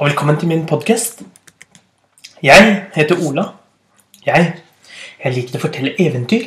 og velkommen til min podkast. Jeg heter Ola. Jeg, jeg liker å fortelle eventyr,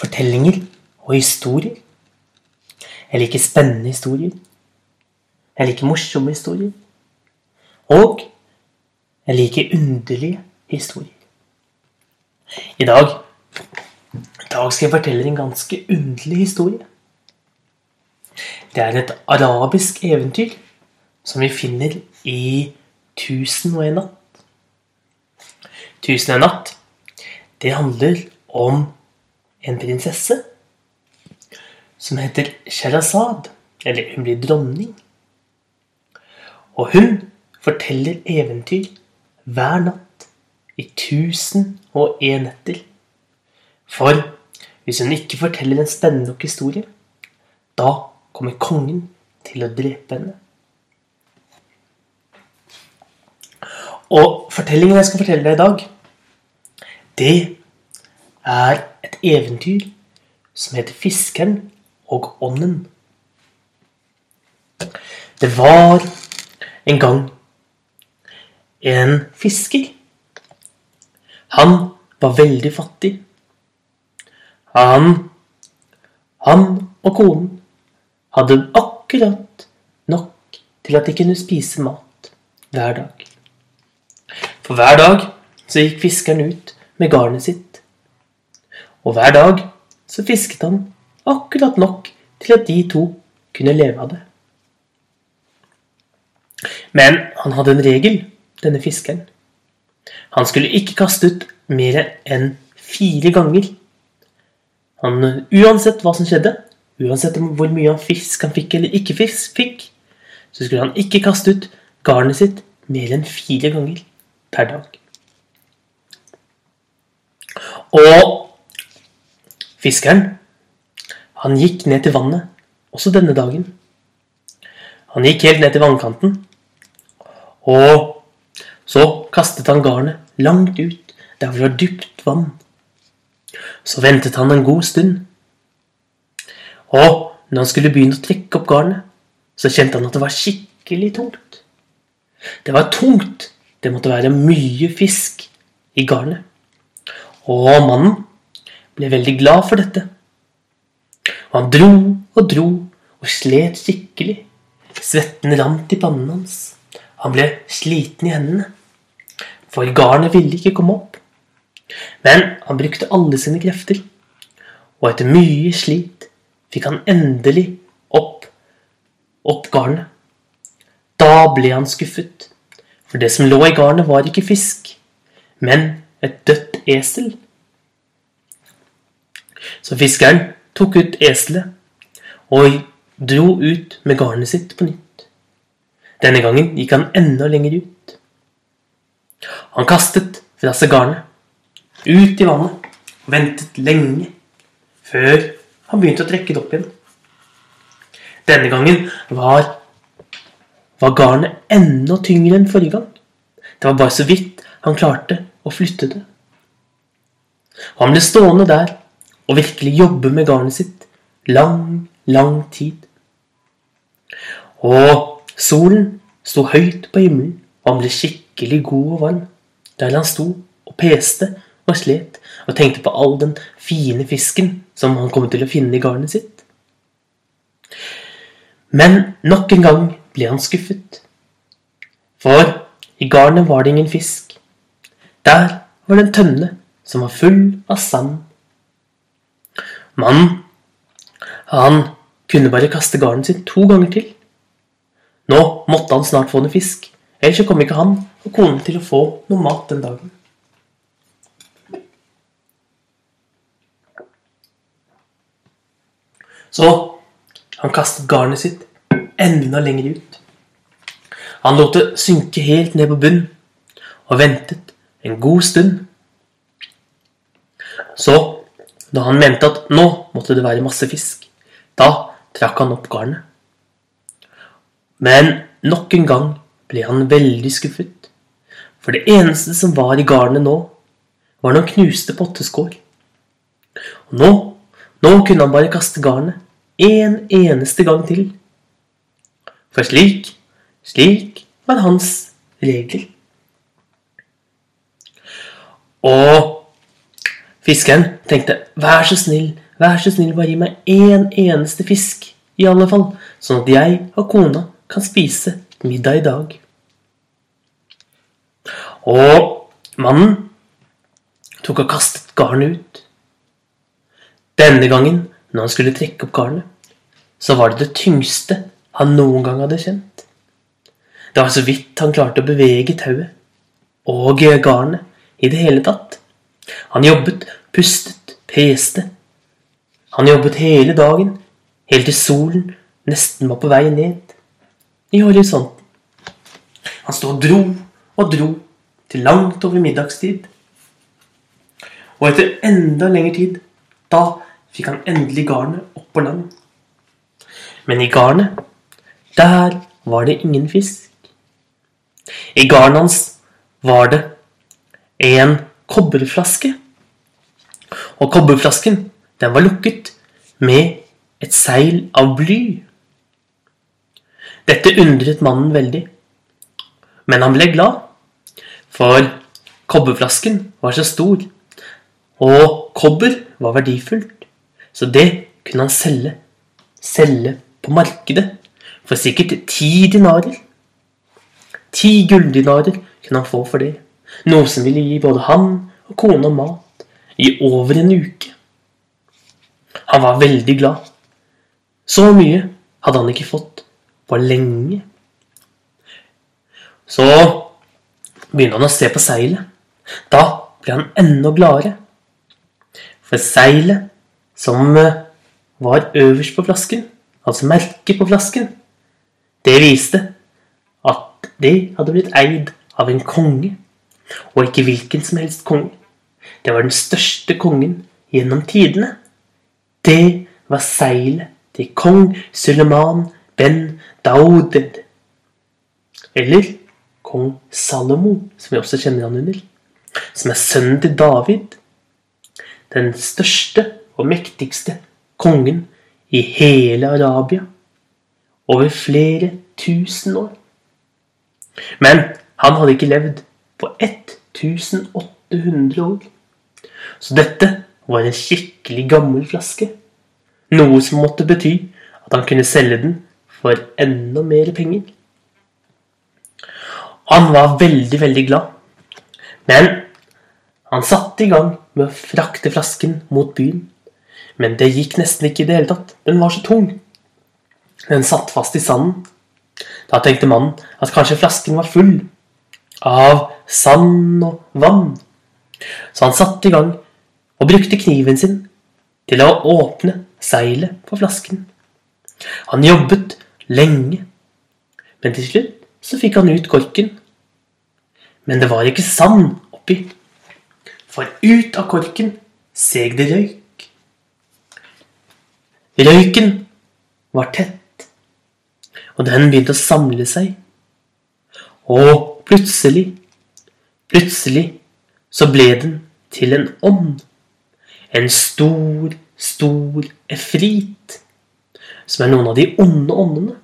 fortellinger og historier. Jeg liker spennende historier. Jeg liker morsomme historier. Og jeg liker underlige historier. I dag, I dag skal jeg fortelle en ganske underlig historie. Det er et arabisk eventyr som vi finner i 'Tusen og en natt'. 'Tusen og en natt' det handler om en prinsesse som heter Sherazad. Eller hun blir dronning. Og hun forteller eventyr hver natt i tusen og en netter. For hvis hun ikke forteller en spennende nok historie, da kommer kongen til å drepe henne. Og fortellingen jeg skal fortelle deg i dag, det er et eventyr som heter 'Fiskeren og ånden'. Det var en gang en fisker. Han var veldig fattig. Han, han og konen hadde akkurat nok til at de kunne spise mat hver dag. For hver dag så gikk fiskeren ut med garnet sitt. Og hver dag så fisket han akkurat nok til at de to kunne leve av det. Men han hadde en regel, denne fiskeren. Han skulle ikke kaste ut mer enn fire ganger. Han, uansett hva som skjedde, uansett hvor mye fisk han fikk eller ikke fisk fikk, så skulle han ikke kaste ut garnet sitt mer enn fire ganger per dag. Og fiskeren, han gikk ned til vannet også denne dagen. Han gikk helt ned til vannkanten, og så kastet han garnet langt ut der det var dypt vann. Så ventet han en god stund. Og når han skulle begynne å trekke opp garnet, så kjente han at det var skikkelig tungt. Det var tungt det måtte være mye fisk i garnet. Og mannen ble veldig glad for dette. Og han dro og dro og slet skikkelig. Svetten rant i pannen hans. Han ble sliten i hendene. For garnet ville ikke komme opp. Men han brukte alle sine krefter. Og etter mye slit fikk han endelig opp, opp garnet. Da ble han skuffet. For det som lå i garnet, var ikke fisk, men et dødt esel. Så fiskeren tok ut eselet og dro ut med garnet sitt på nytt. Denne gangen gikk han enda lenger ut. Han kastet fra seg garnet, ut i vannet, og ventet lenge før han begynte å trekke det opp igjen. Denne gangen var var garnet enda tyngre enn forrige gang. Det var bare så vidt han klarte å flytte det. Og han ble stående der og virkelig jobbe med garnet sitt lang, lang tid. Og solen sto høyt på himmelen, og han ble skikkelig god og varm der han sto og peste og slet og tenkte på all den fine fisken som han kom til å finne i garnet sitt. Men nok en gang ble han skuffet. For i garnet var det ingen fisk. Der var det en tønne som var full av sand. Mannen, han kunne bare kaste garnet sitt to ganger til. Nå måtte han snart få noe fisk, ellers kom ikke han og konen til å få noe mat den dagen. Så han kastet garnet sitt enda lenger ut. Han lot det synke helt ned på bunnen og ventet en god stund. Så, da han mente at nå måtte det være masse fisk, da trakk han opp garnet. Men nok en gang ble han veldig skuffet, for det eneste som var i garnet nå, var noen knuste potteskår. Og nå, nå kunne han bare kaste garnet en eneste gang til. For slik, slik var hans regler. Og fiskeren tenkte vær så snill, vær så snill, bare gi meg én eneste fisk, i alle fall, sånn at jeg og kona kan spise middag i dag. Og mannen tok og kastet garnet ut. Denne gangen, når han skulle trekke opp garnet, så var det det tyngste han noen gang hadde kjent. Det var så vidt han klarte å bevege tauet og garnet i det hele tatt. Han jobbet, pustet, peste. Han jobbet hele dagen, helt til solen nesten var på vei ned i horisonten. Han sto og dro og dro til langt over middagstid. Og etter enda lengre tid, da fikk han endelig garnet opp på land. Men i garnet, der var det ingen fisk. I garnet hans var det en kobberflaske. Og kobberflasken, den var lukket med et seil av bly. Dette undret mannen veldig, men han ble glad, for kobberflasken var så stor, og kobber var verdifullt, så det kunne han selge, selge på markedet for sikkert ti dinarer. Ti gulldinarer kunne han få for det. Noe som ville gi både han og kona mat i over en uke. Han var veldig glad. Så mye hadde han ikke fått på lenge. Så begynte han å se på seilet. Da ble han enda gladere. For seilet som var øverst på flasken, altså merket på flasken, det viste at de hadde blitt eid av en konge. Og ikke hvilken som helst konge. Det var den største kongen gjennom tidene. Det var seilet til kong Suleman ben Dauded. Eller kong Salomo, som vi også kjenner han under. Som er sønnen til David. Den største og mektigste kongen i hele Arabia. Over flere tusen år. Men han hadde ikke levd på 1800 år. Så dette var en skikkelig gammel flaske. Noe som måtte bety at han kunne selge den for enda mer penger. Han var veldig, veldig glad. Men han satte i gang med å frakte flasken mot byen. Men det gikk nesten ikke i det hele tatt. Den var så tung. Den satt fast i sanden. Da tenkte mannen at kanskje flasken var full av sand og vann. Så han satte i gang og brukte kniven sin til å åpne seilet på flasken. Han jobbet lenge, men til slutt så fikk han ut korken. Men det var ikke sand oppi, for ut av korken seg det røyk. Røyken var tett, og den begynte å samle seg. Og plutselig Plutselig så ble den til en ånd. En stor, stor efrit. Som er noen av de onde åndene.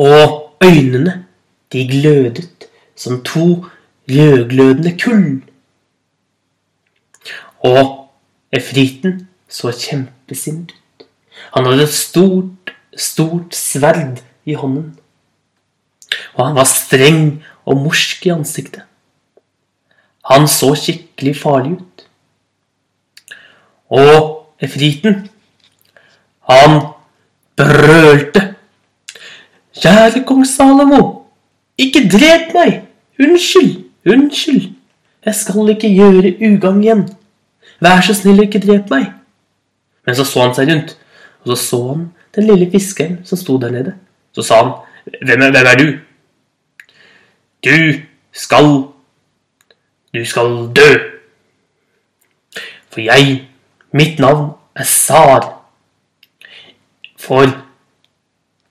Og øynene, de glødet som to rødglødende kull. Og efriten så kjempesint ut. Han hadde et stort, stort sverd i hånden. Og han var streng og morsk i ansiktet. Han så skikkelig farlig ut. Og efriten, han brølte. Kjære kong Salomo, ikke drep meg! Unnskyld, unnskyld. Jeg skal ikke gjøre ugagn igjen. Vær så snill, ikke drep meg. Men så så han seg rundt, og så så han den lille fiskeren som sto der nede. Så sa han, hvem er, hvem er du? Du skal Du skal dø. For jeg, mitt navn er Sar. For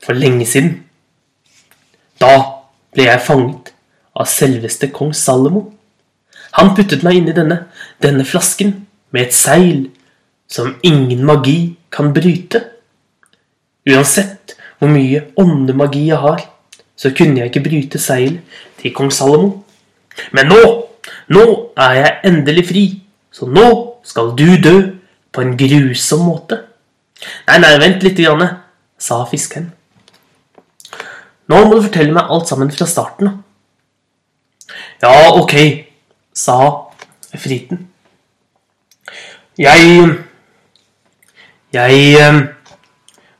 For lenge siden. Da ble jeg fanget av selveste kong Salomo. Han puttet meg inn i denne, denne flasken med et seil som ingen magi kan bryte. Uansett hvor mye åndemagi jeg har, så kunne jeg ikke bryte seil til kong Salomo. Men nå, nå er jeg endelig fri, så nå skal du dø på en grusom måte. Nei, nei, vent litt, grann, sa fiskeren. Nå må du fortelle meg alt sammen fra starten. Ja, ok, sa friten. Jeg Jeg eh,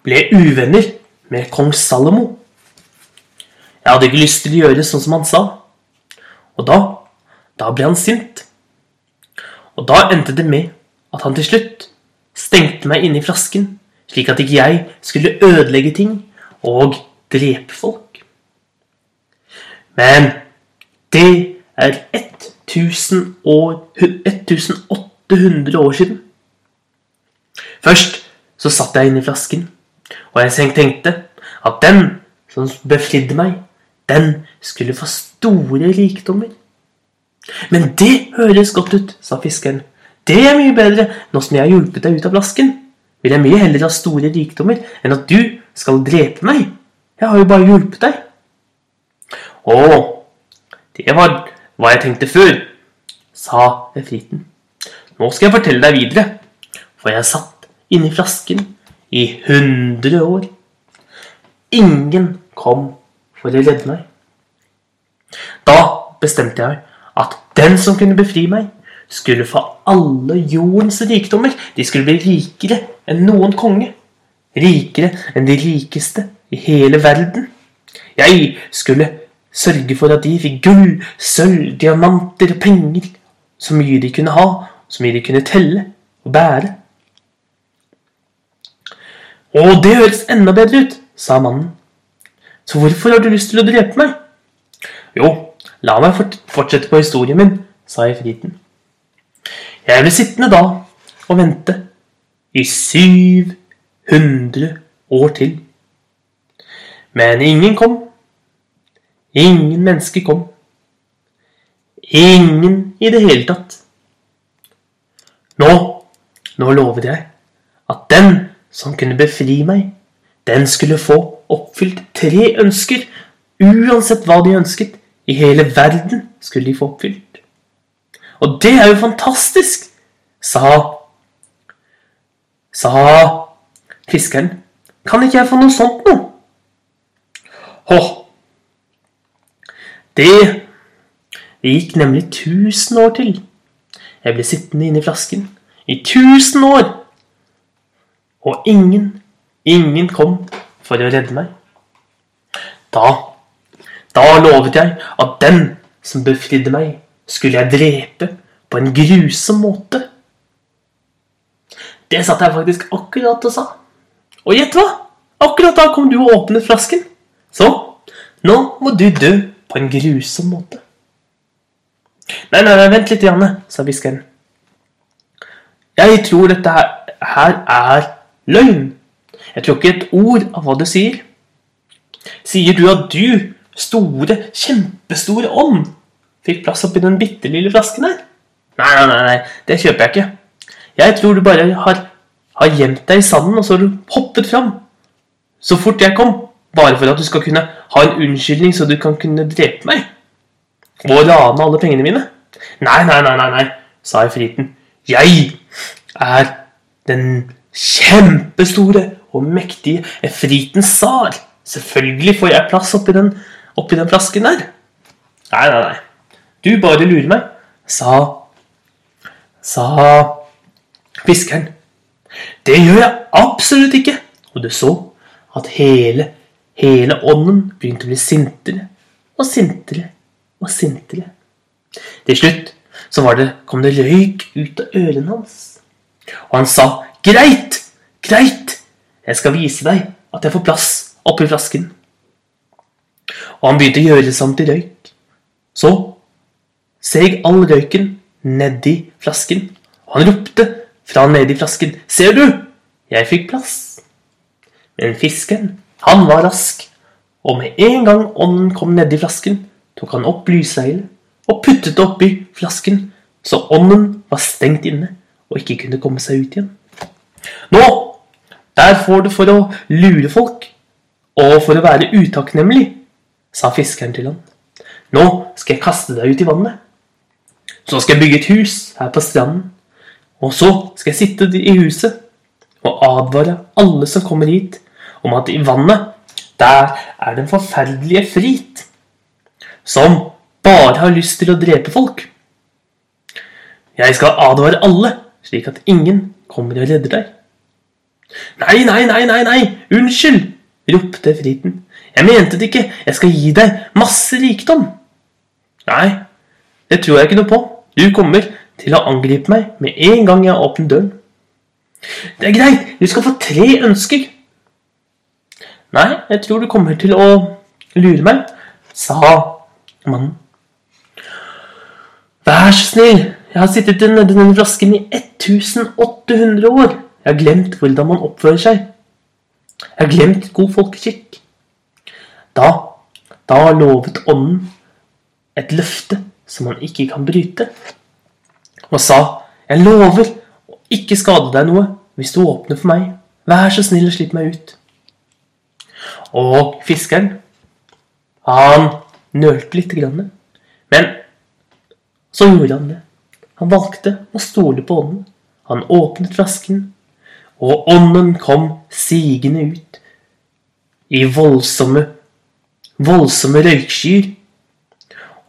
ble uvenner med kong Salomo. Jeg hadde ikke lyst til å gjøre sånn som han sa. Og da, da ble han sint. Og da endte det med at han til slutt stengte meg inne i flasken, slik at ikke jeg skulle ødelegge ting og drepe folk. Men det er 1000 år, 1800 år siden. Først så satt jeg inne i flasken, og jeg tenkte at den som befridde meg, den skulle få store rikdommer. Men det høres godt ut, sa fiskeren. Det er mye bedre. Nå som jeg har hjulpet deg ut av flasken, vil jeg mye heller ha store rikdommer enn at du skal drepe meg. Jeg har jo bare hjulpet deg. Å, det var hva jeg tenkte før, sa efriten. Nå skal jeg fortelle deg videre, for jeg satt inni flasken i hundre år. Ingen kom for å redde meg. Da bestemte jeg at den som kunne befri meg, skulle få alle jordens rikdommer. De skulle bli rikere enn noen konge. Rikere enn de rikeste i hele verden. Jeg skulle sørge for at de fikk gull, sølv, diamanter og penger. Så mye de kunne ha, så mye de kunne telle og bære. Å, det høres enda bedre ut, sa mannen. Så hvorfor har du lyst til å drepe meg? Jo, la meg fortsette på historien min, sa efriten. Jeg ble sittende da og vente i 700 år til. Men ingen kom. Ingen mennesker kom. Ingen i det hele tatt. Nå, nå lover jeg at den som kunne befri meg, den skulle få oppfylt tre ønsker. Uansett hva de ønsket. I hele verden skulle de få oppfylt. Og det er jo fantastisk, sa Sa fiskeren. Kan ikke jeg få noe sånt noe? Hå. Det gikk nemlig tusen år til. Jeg ble sittende inne i flasken i tusen år. Og ingen, ingen kom for å redde meg. Da, da lovet jeg at den som befridde meg, skulle jeg drepe på en grusom måte. Det satt jeg faktisk akkurat og sa. Og gjett hva? Akkurat da kom du og åpnet flasken. Så nå må du dø på en grusom måte. Nei, nei, nei vent litt, Janne, sa hviskeren. Jeg tror dette her er løgn. Jeg tror ikke et ord av hva du sier. Sier du at du, store, kjempestore ånd, fikk plass oppi den bitte lille flasken her? Nei, nei, nei, nei, det kjøper jeg ikke. Jeg tror du bare har, har gjemt deg i sanden, og så har du hoppet fram. Så fort jeg kom. Bare for at du skal kunne ha en unnskyldning, så du kan kunne drepe meg. Og rane alle pengene mine. Nei, nei, nei, nei, nei, sa friten. Jeg er den kjempestore og mektige Efritens tsar. Selvfølgelig får jeg plass oppi den, oppi den flasken der. Nei, nei, nei. Du bare lurer meg, sa sa fiskeren. Det gjør jeg absolutt ikke. Og du så at hele, hele ånden begynte å bli sintere og sintere og sintere. Til slutt så det, kom det røyk ut av ørene hans. Og han sa, 'Greit, greit, jeg skal vise deg at jeg får plass oppi flasken. Og han begynte å gjøre seg om til røyk. Så seg all røyken nedi flasken, og han ropte fra nedi flasken. Ser du, jeg fikk plass. Men fisken, han var rask, og med en gang ånden kom nedi flasken, tok han opp lysseilet og puttet det oppi flasken, så ånden var stengt inne og ikke kunne komme seg ut igjen. Nå der får du for å lure folk og for å være utakknemlig, sa fiskeren til han. Nå skal jeg kaste deg ut i vannet. Så skal jeg bygge et hus her på stranden. Og så skal jeg sitte i huset og advare alle som kommer hit, om at i vannet, der er den forferdelige Frit, som bare har lyst til å drepe folk. Jeg skal advare alle, slik at ingen kommer og redder deg. Nei, nei, nei, nei, nei, unnskyld, ropte Friten. Jeg mente det ikke, jeg skal gi deg masse rikdom. Nei, det tror jeg ikke noe på. Du kommer til å angripe meg med en gang jeg åpner døren. Det er greit, du skal få tre ønsker. Nei, jeg tror du kommer til å lure meg, sa mannen. Vær så snill, jeg har sittet nedi den flasken i 1800 år. Jeg har glemt hvordan man oppfører seg. Jeg har glemt god folkeskikk. Da, da lovet ånden et løfte som han ikke kan bryte, og sa, jeg lover å ikke skade deg noe hvis du åpner for meg. Vær så snill og slipp meg ut. Og fiskeren, han nølte litt, men så gjorde han det. Han valgte å stole på ånden. Han åpnet flasken, og ånden kom sigende ut i voldsomme, voldsomme røykskyer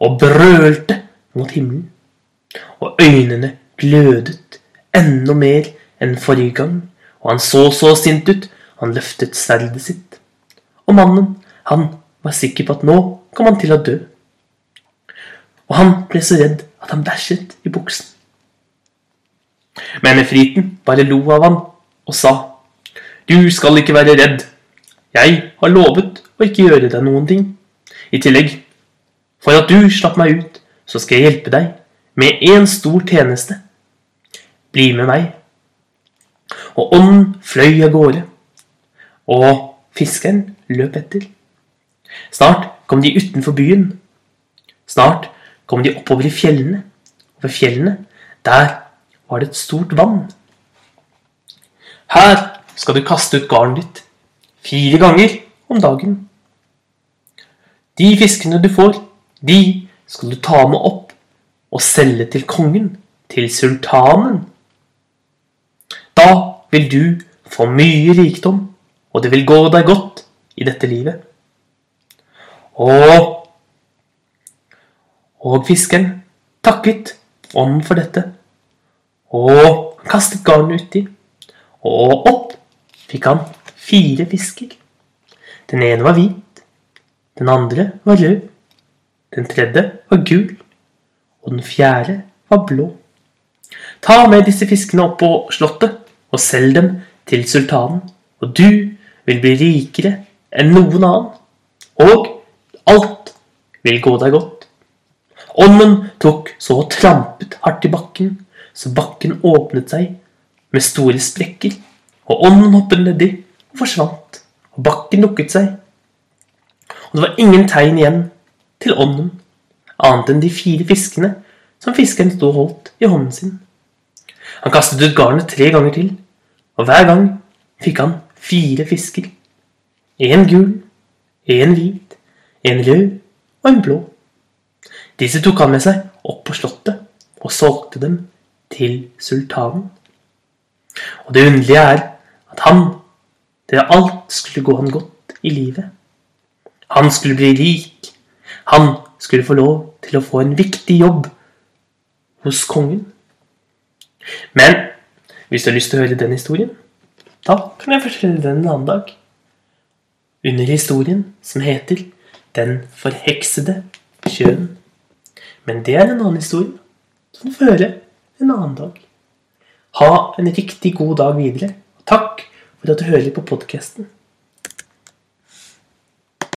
og brølte mot himmelen. Og øynene glødet enda mer enn forrige gang, og han så så sint ut. Han løftet sverdet sitt. Og mannen, han var sikker på at nå kom han til å dø. Og han ble så redd at han bæsjet i buksen. Men Efriten bare lo av han og sa, Du skal ikke være redd. Jeg har lovet å ikke gjøre deg noen ting. I tillegg, for at du slapp meg ut, så skal jeg hjelpe deg med en stor tjeneste. Bli med meg. Og ånden fløy av gårde, og fiskeren løp etter. Snart kom de utenfor byen. Snart kom de oppover i fjellene. Og ved fjellene, der var det et stort vann. Her skal du kaste ut garnet ditt fire ganger om dagen. De fiskene du får, de skal du ta med opp og selge til kongen, til sultanen. Da vil du få mye rikdom, og det vil gå deg godt i dette livet. Og og fiskeren takket ånden for dette, og kastet garnet uti, og opp fikk han fire fisker. Den ene var hvit, den andre var rød, den tredje var gul, og den fjerde var blå. Ta med disse fiskene opp på slottet og selg dem til sultanen, og du vil bli rikere enn noen annen, og alt vil gå deg godt. Ånden tok så og trampet hardt i bakken, så bakken åpnet seg med store sprekker, og ånden hoppet nedi og forsvant, og bakken lukket seg. Og det var ingen tegn igjen til ånden, annet enn de fire fiskene som fiskeren stod og holdt i hånden sin. Han kastet ut garnet tre ganger til, og hver gang fikk han fire fisker. En gul, en hvit, en rød og en blå. Disse tok han med seg opp på slottet og solgte dem til sultanen. Og det underlige er at han, til alt skulle gå han godt i livet. Han skulle bli rik. Han skulle få lov til å få en viktig jobb hos kongen. Men hvis du har lyst til å høre den historien, da kan jeg fortelle den en annen dag. Under historien som heter Den forheksede kjønn. Men det er en annen historie, som høre en annen dag. Ha en riktig god dag videre. Takk for at du hører på podkasten.